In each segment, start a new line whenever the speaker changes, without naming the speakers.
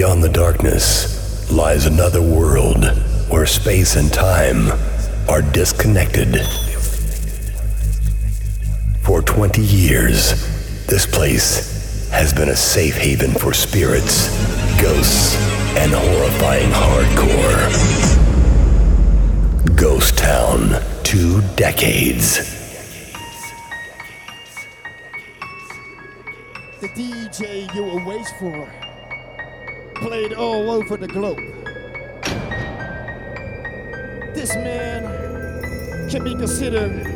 Beyond the darkness lies another world where space and time are disconnected. For 20 years, this place has been a safe haven for spirits, ghosts, and horrifying hardcore. Ghost Town, two decades.
The DJ you wait for played all over the globe. This man can be considered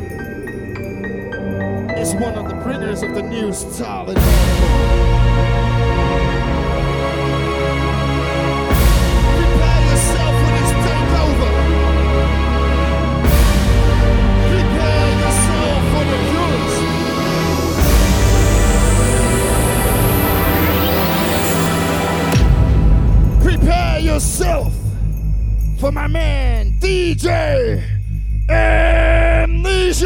as one of the bringers of the new style. Yourself for my man DJ Amnesys.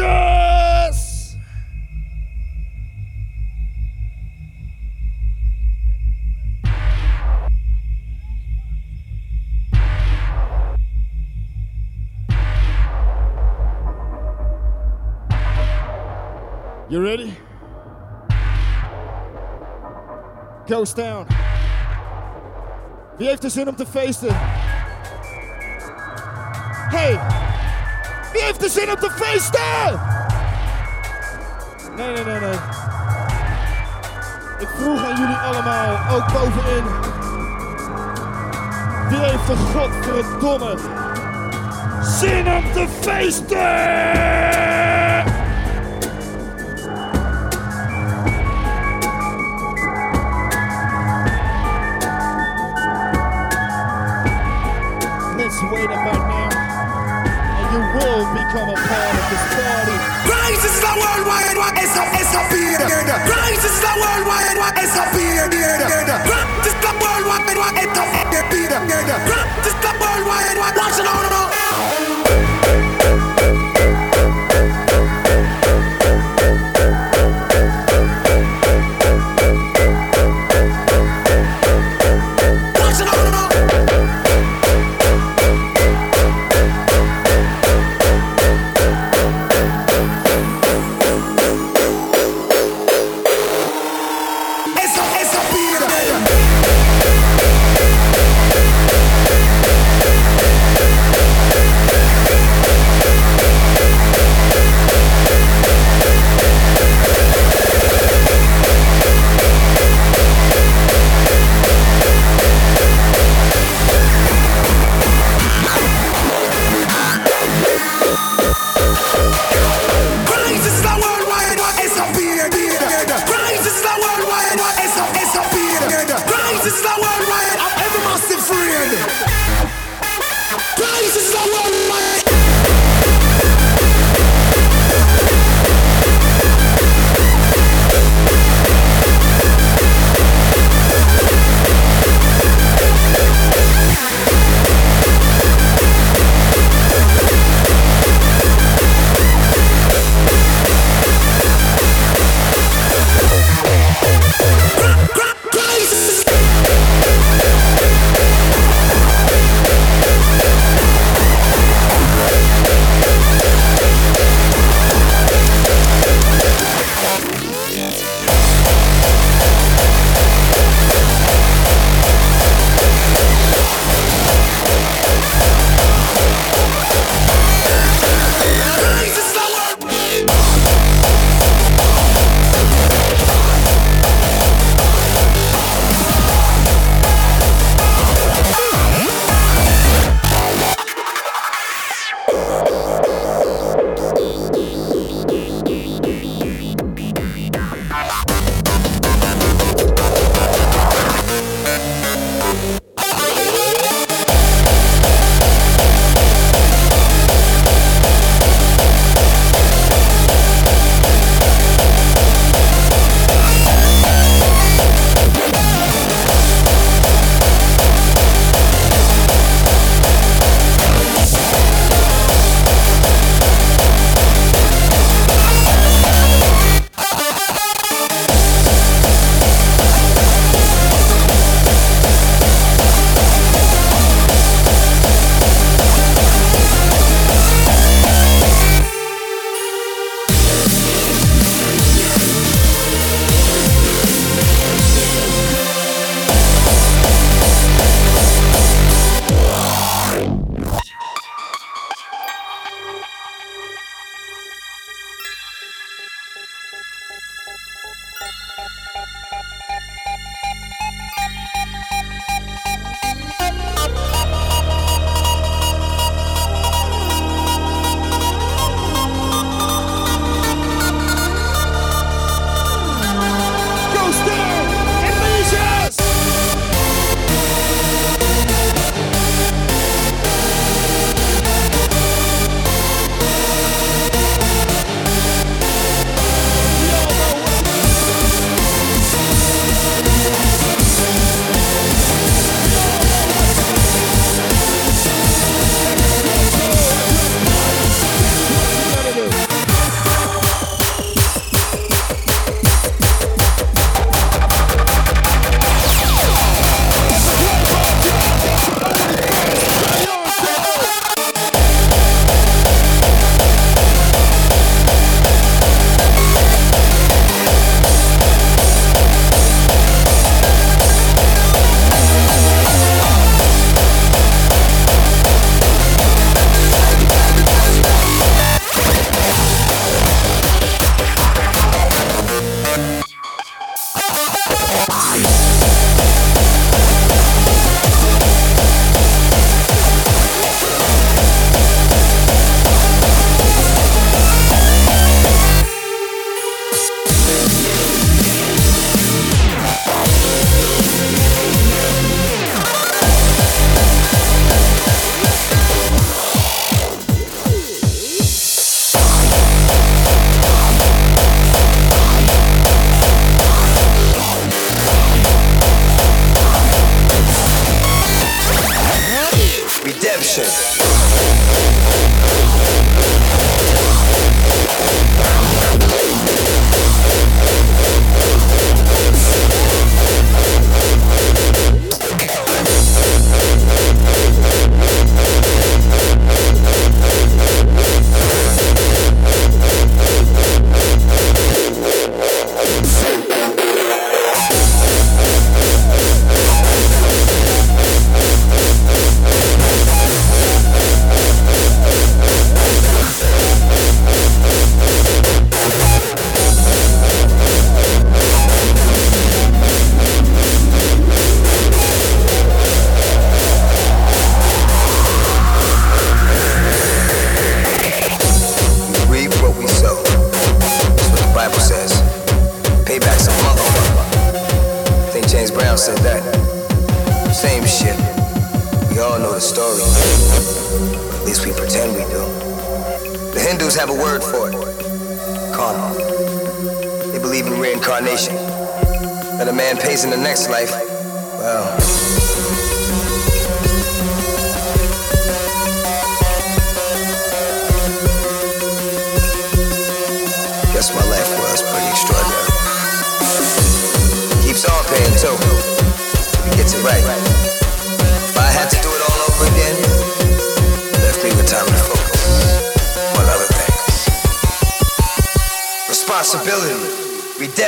You ready? Ghost Town. Wie heeft er zin om te feesten? Hey, wie heeft er zin om te feesten? Nee, nee, nee, nee. Ik vroeg aan jullie allemaal, ook bovenin. Wie heeft er godverdomme zin om te feesten? Wait about now, and you will become a part of this party.
Christ is the worldwide one. It's a, it's a beard. Christ is the worldwide one. It's a beard. Christ is the worldwide one. It's a beard. Christ is the worldwide one. Watch it on and on.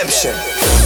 Deception.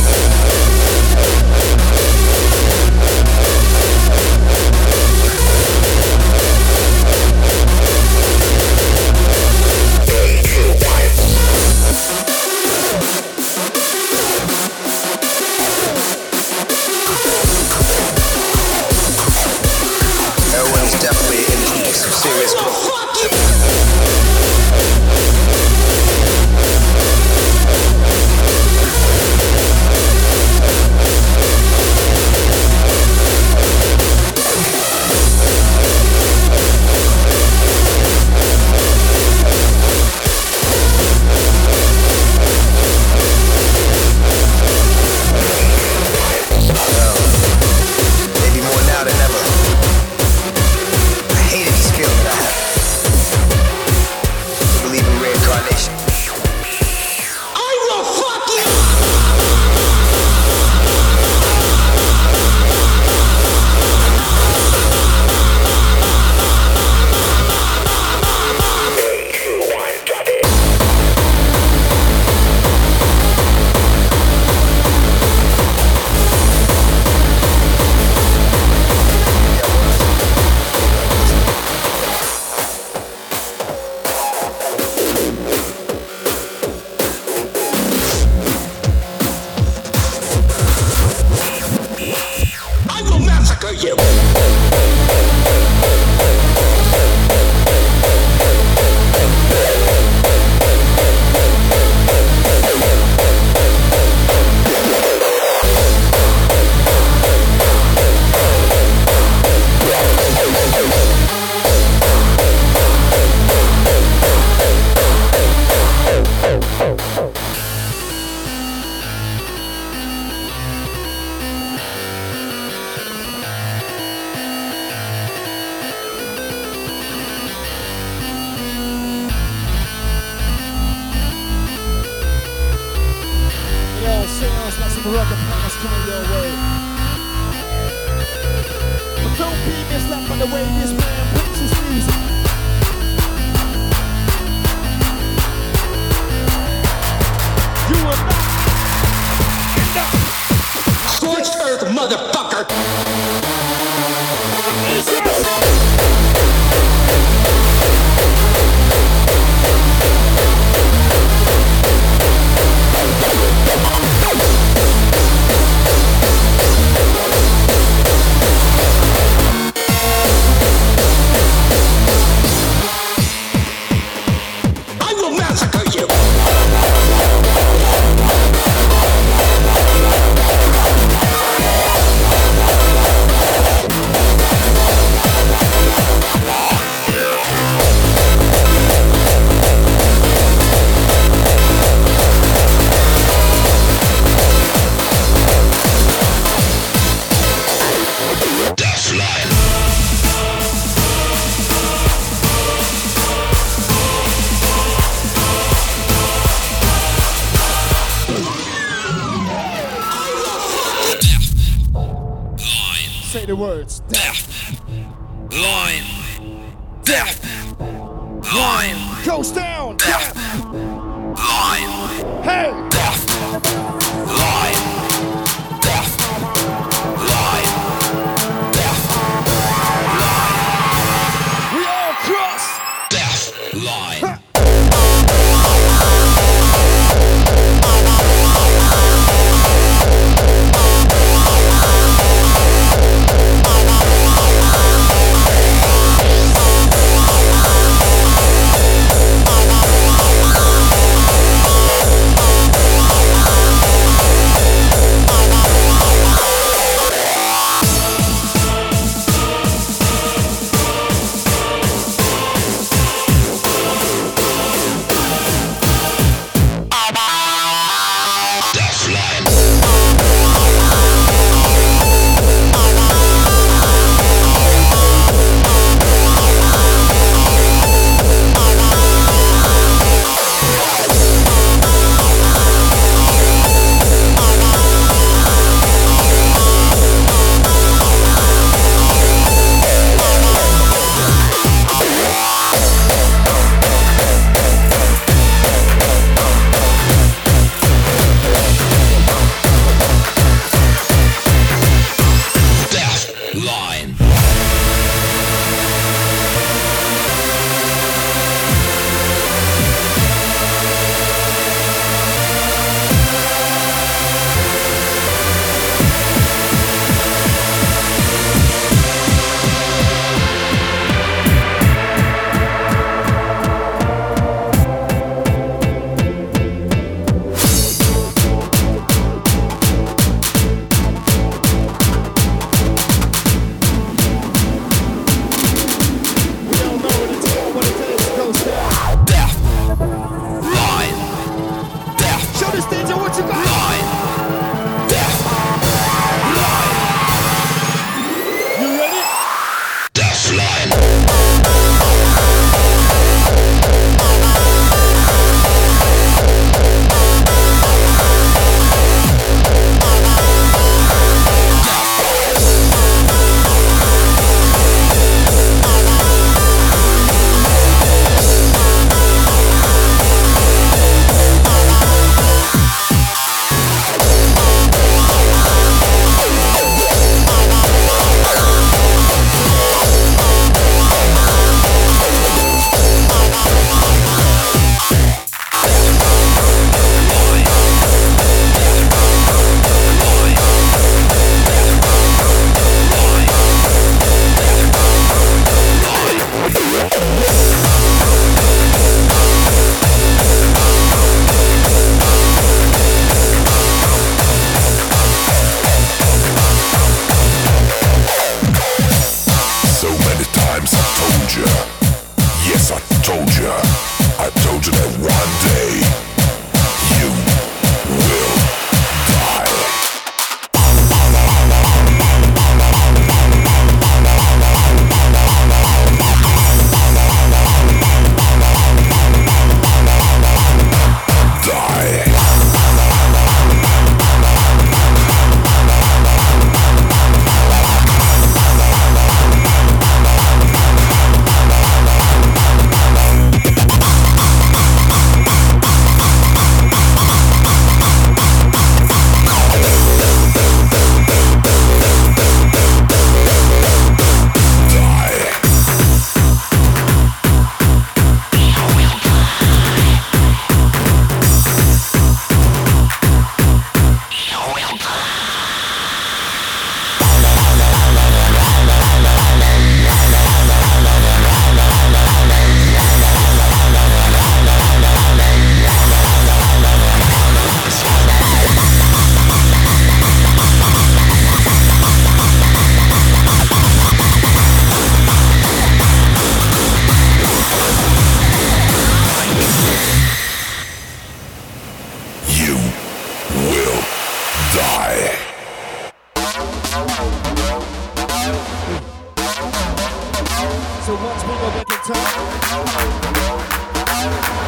So once we go back in time,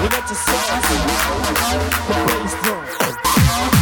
we let your sounds, the
bass drum.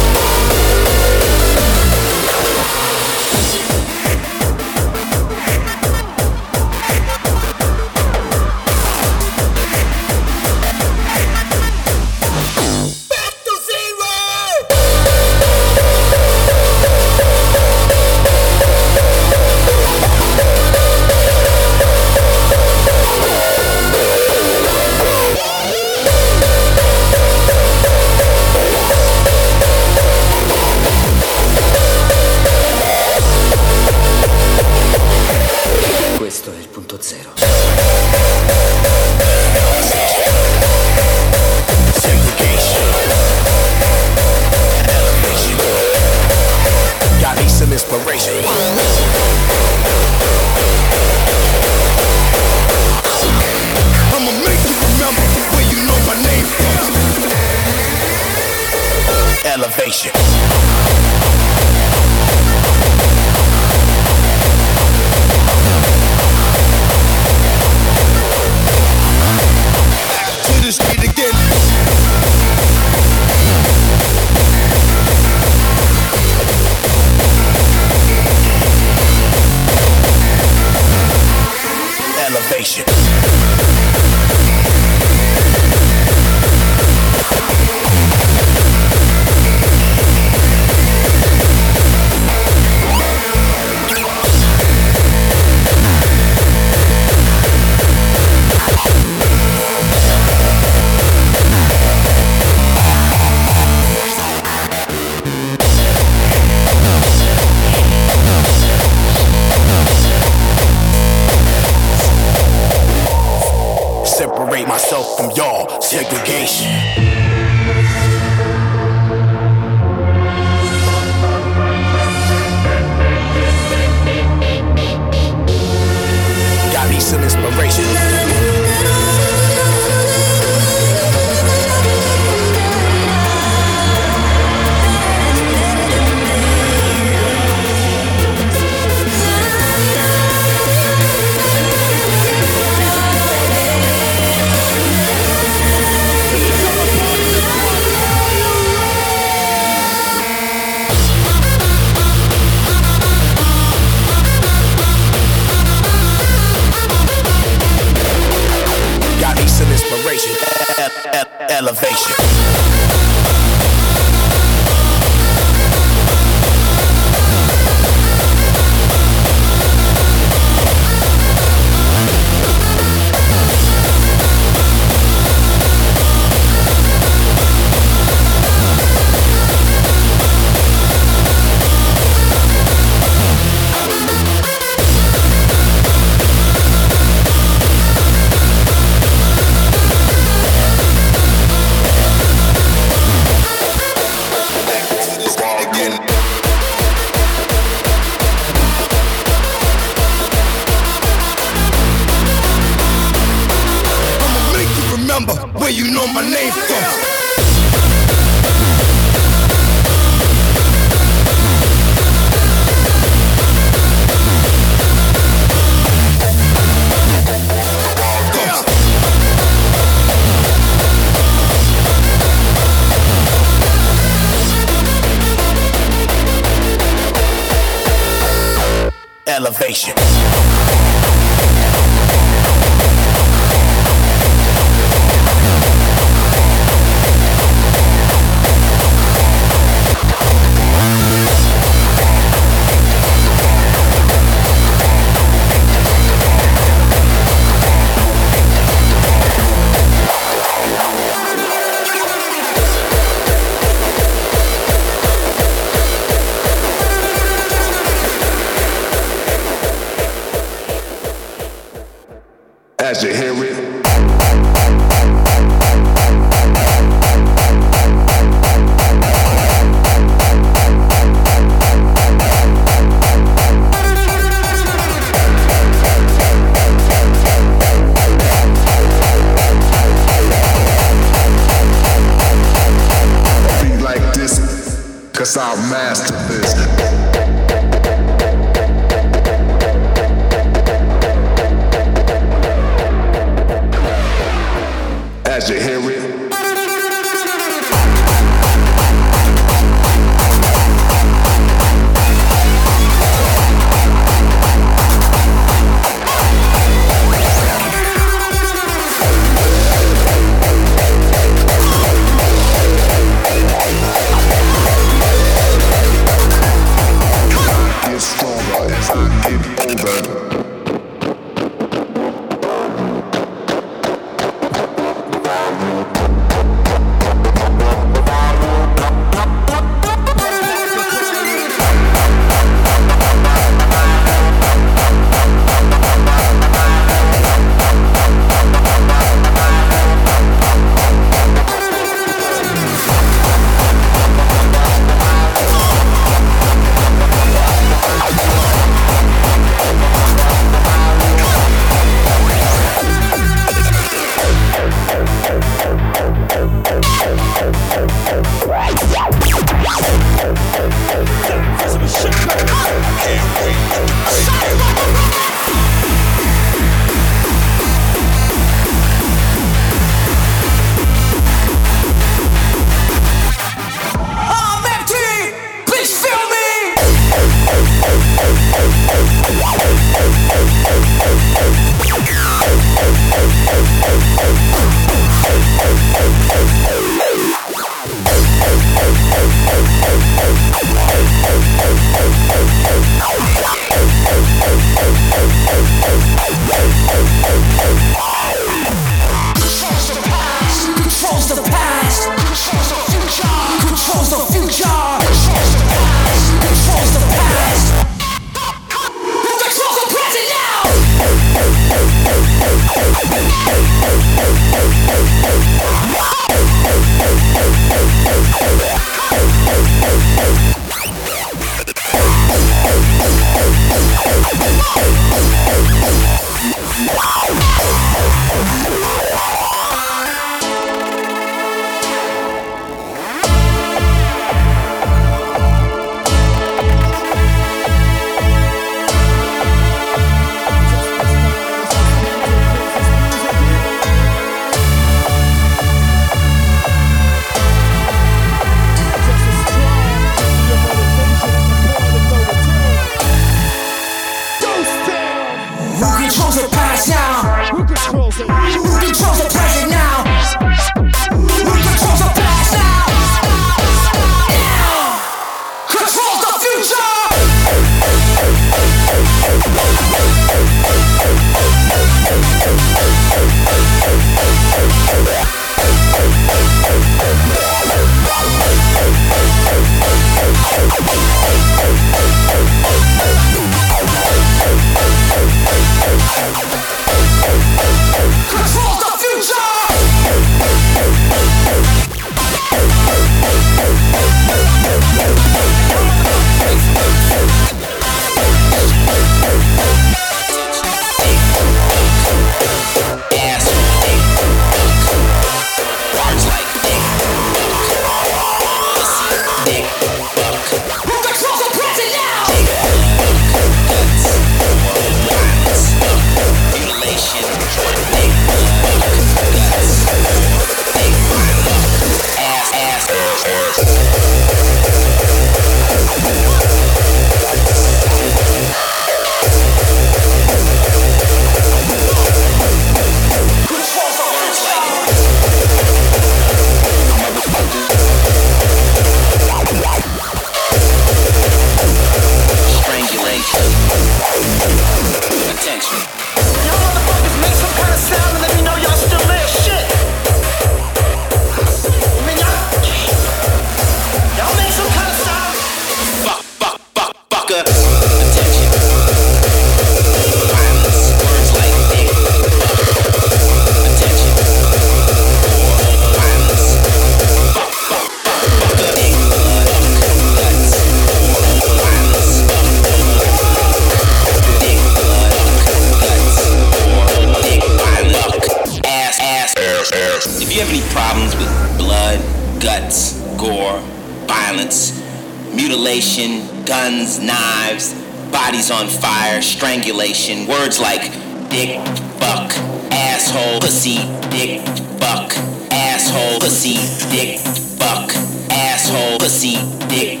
On fire, strangulation, words like dick, fuck, asshole, pussy, dick, fuck, asshole, pussy, dick, fuck, asshole, pussy, dick,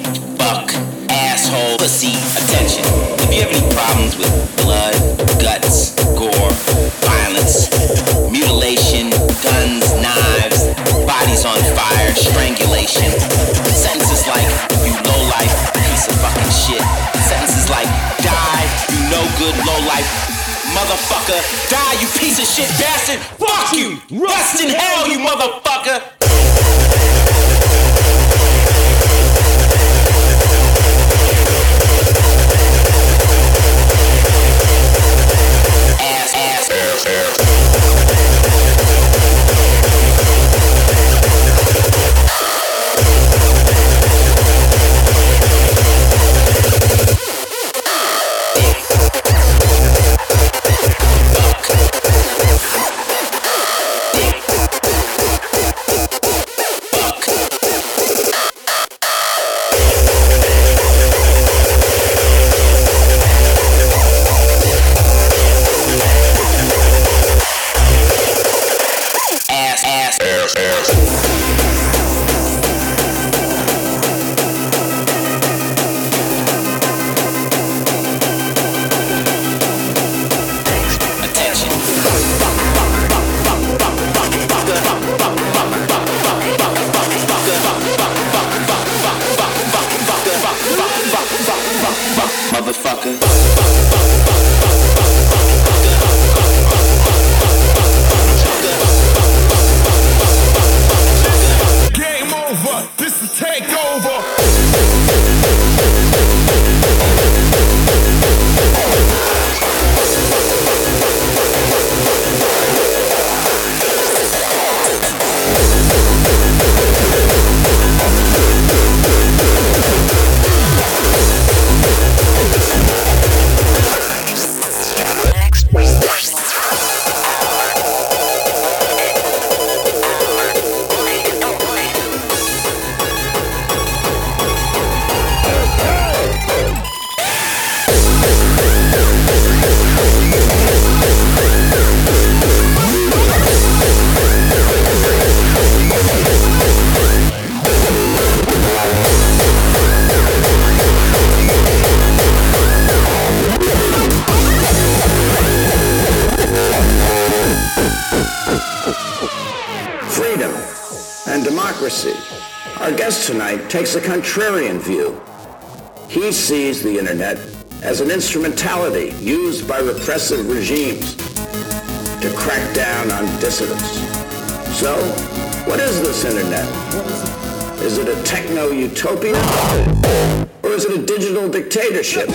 asshole, pussy. Attention. If you have any problems with blood, guts, gore, violence, mutilation, guns, knives, bodies on fire, strangulation, sentences good low life motherfucker. Die, you piece of shit bastard. Fuck you. Rust in hell, you motherfucker.
Contrarian view. He sees the internet as an instrumentality used by repressive regimes to crack down on dissidents. So, what is this internet? Is it a techno-utopia? Or is it a digital dictatorship?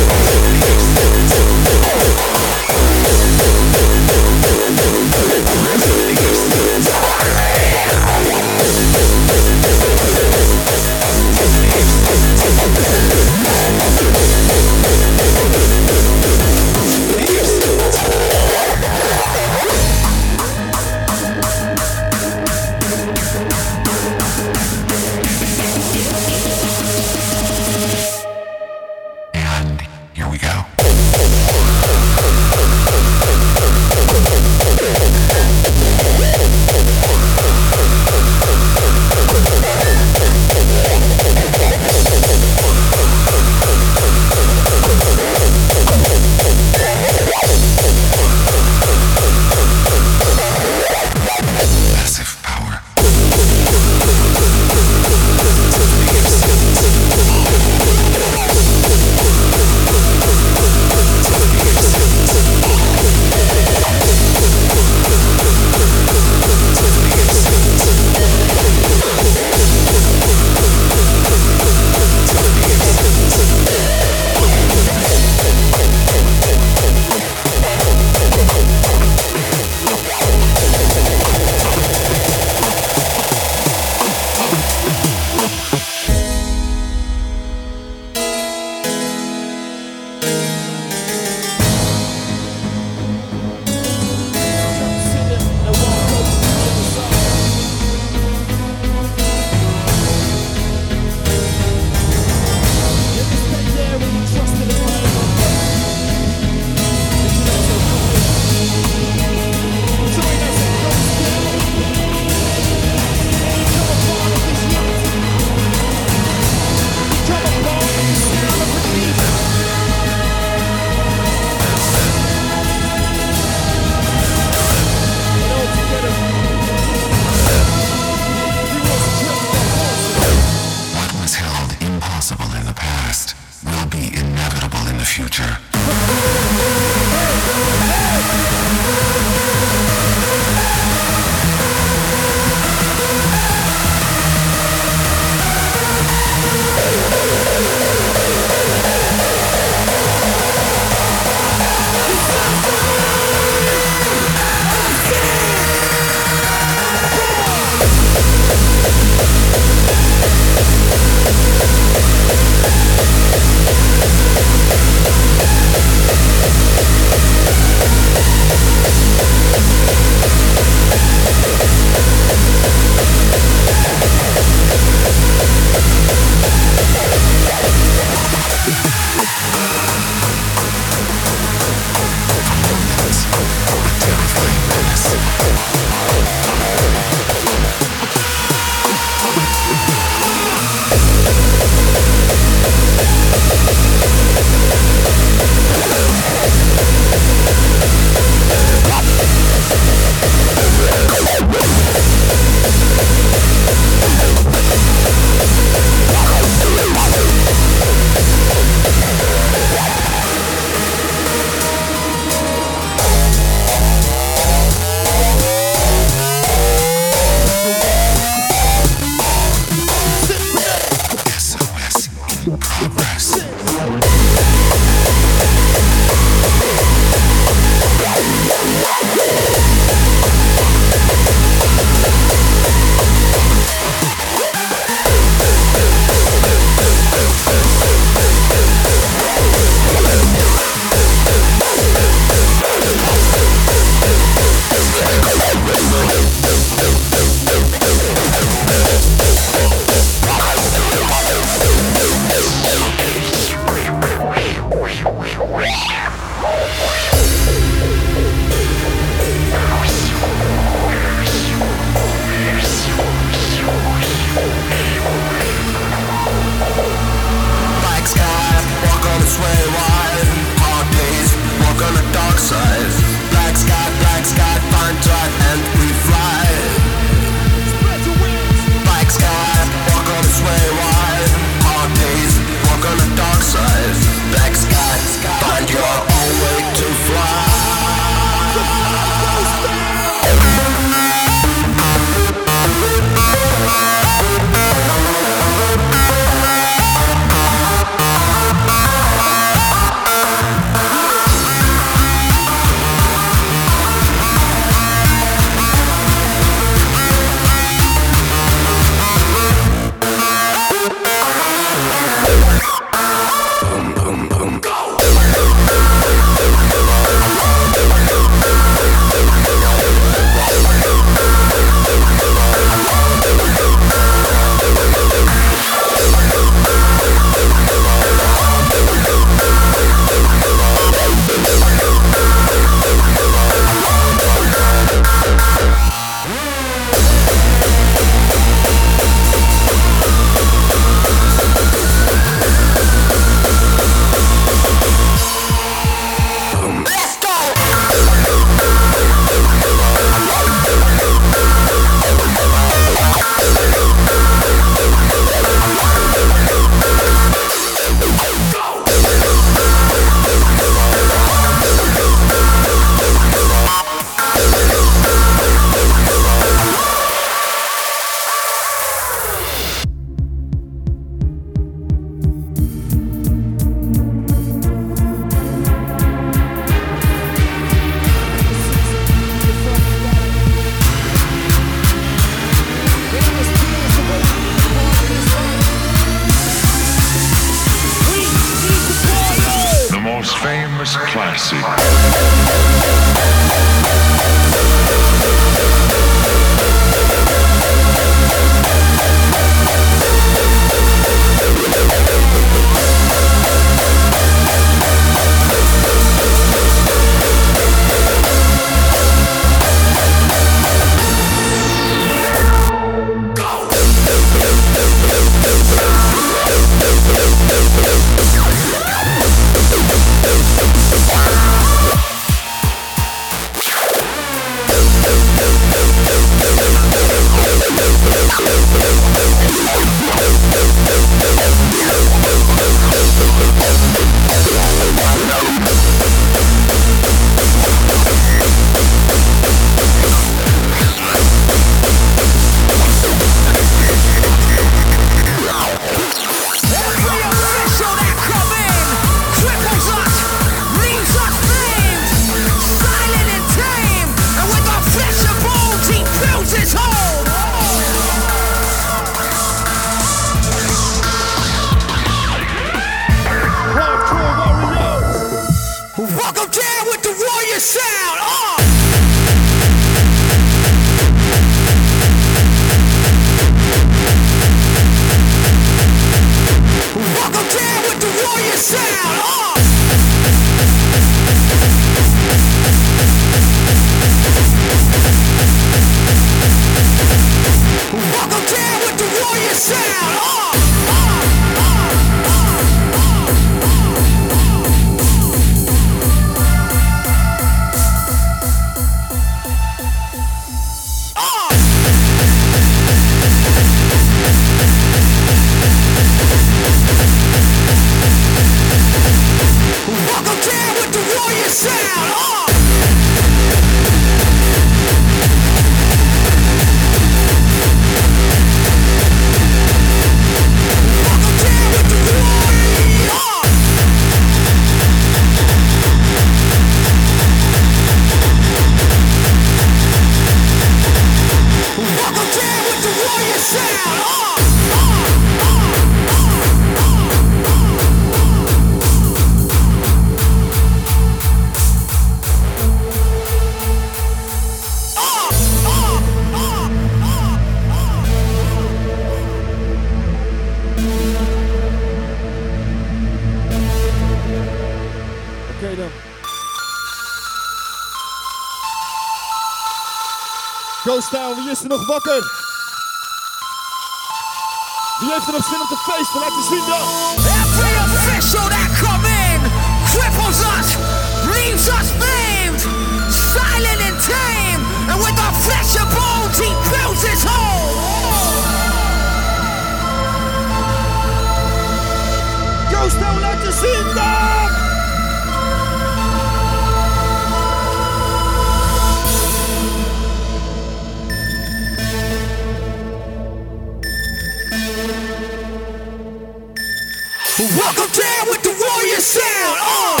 Welcome down with the warrior sound on.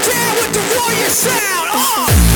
Down with the warrior sound
on.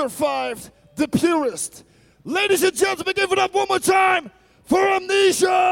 survived the purest. Ladies and gentlemen, give it up one more time for Amnesys!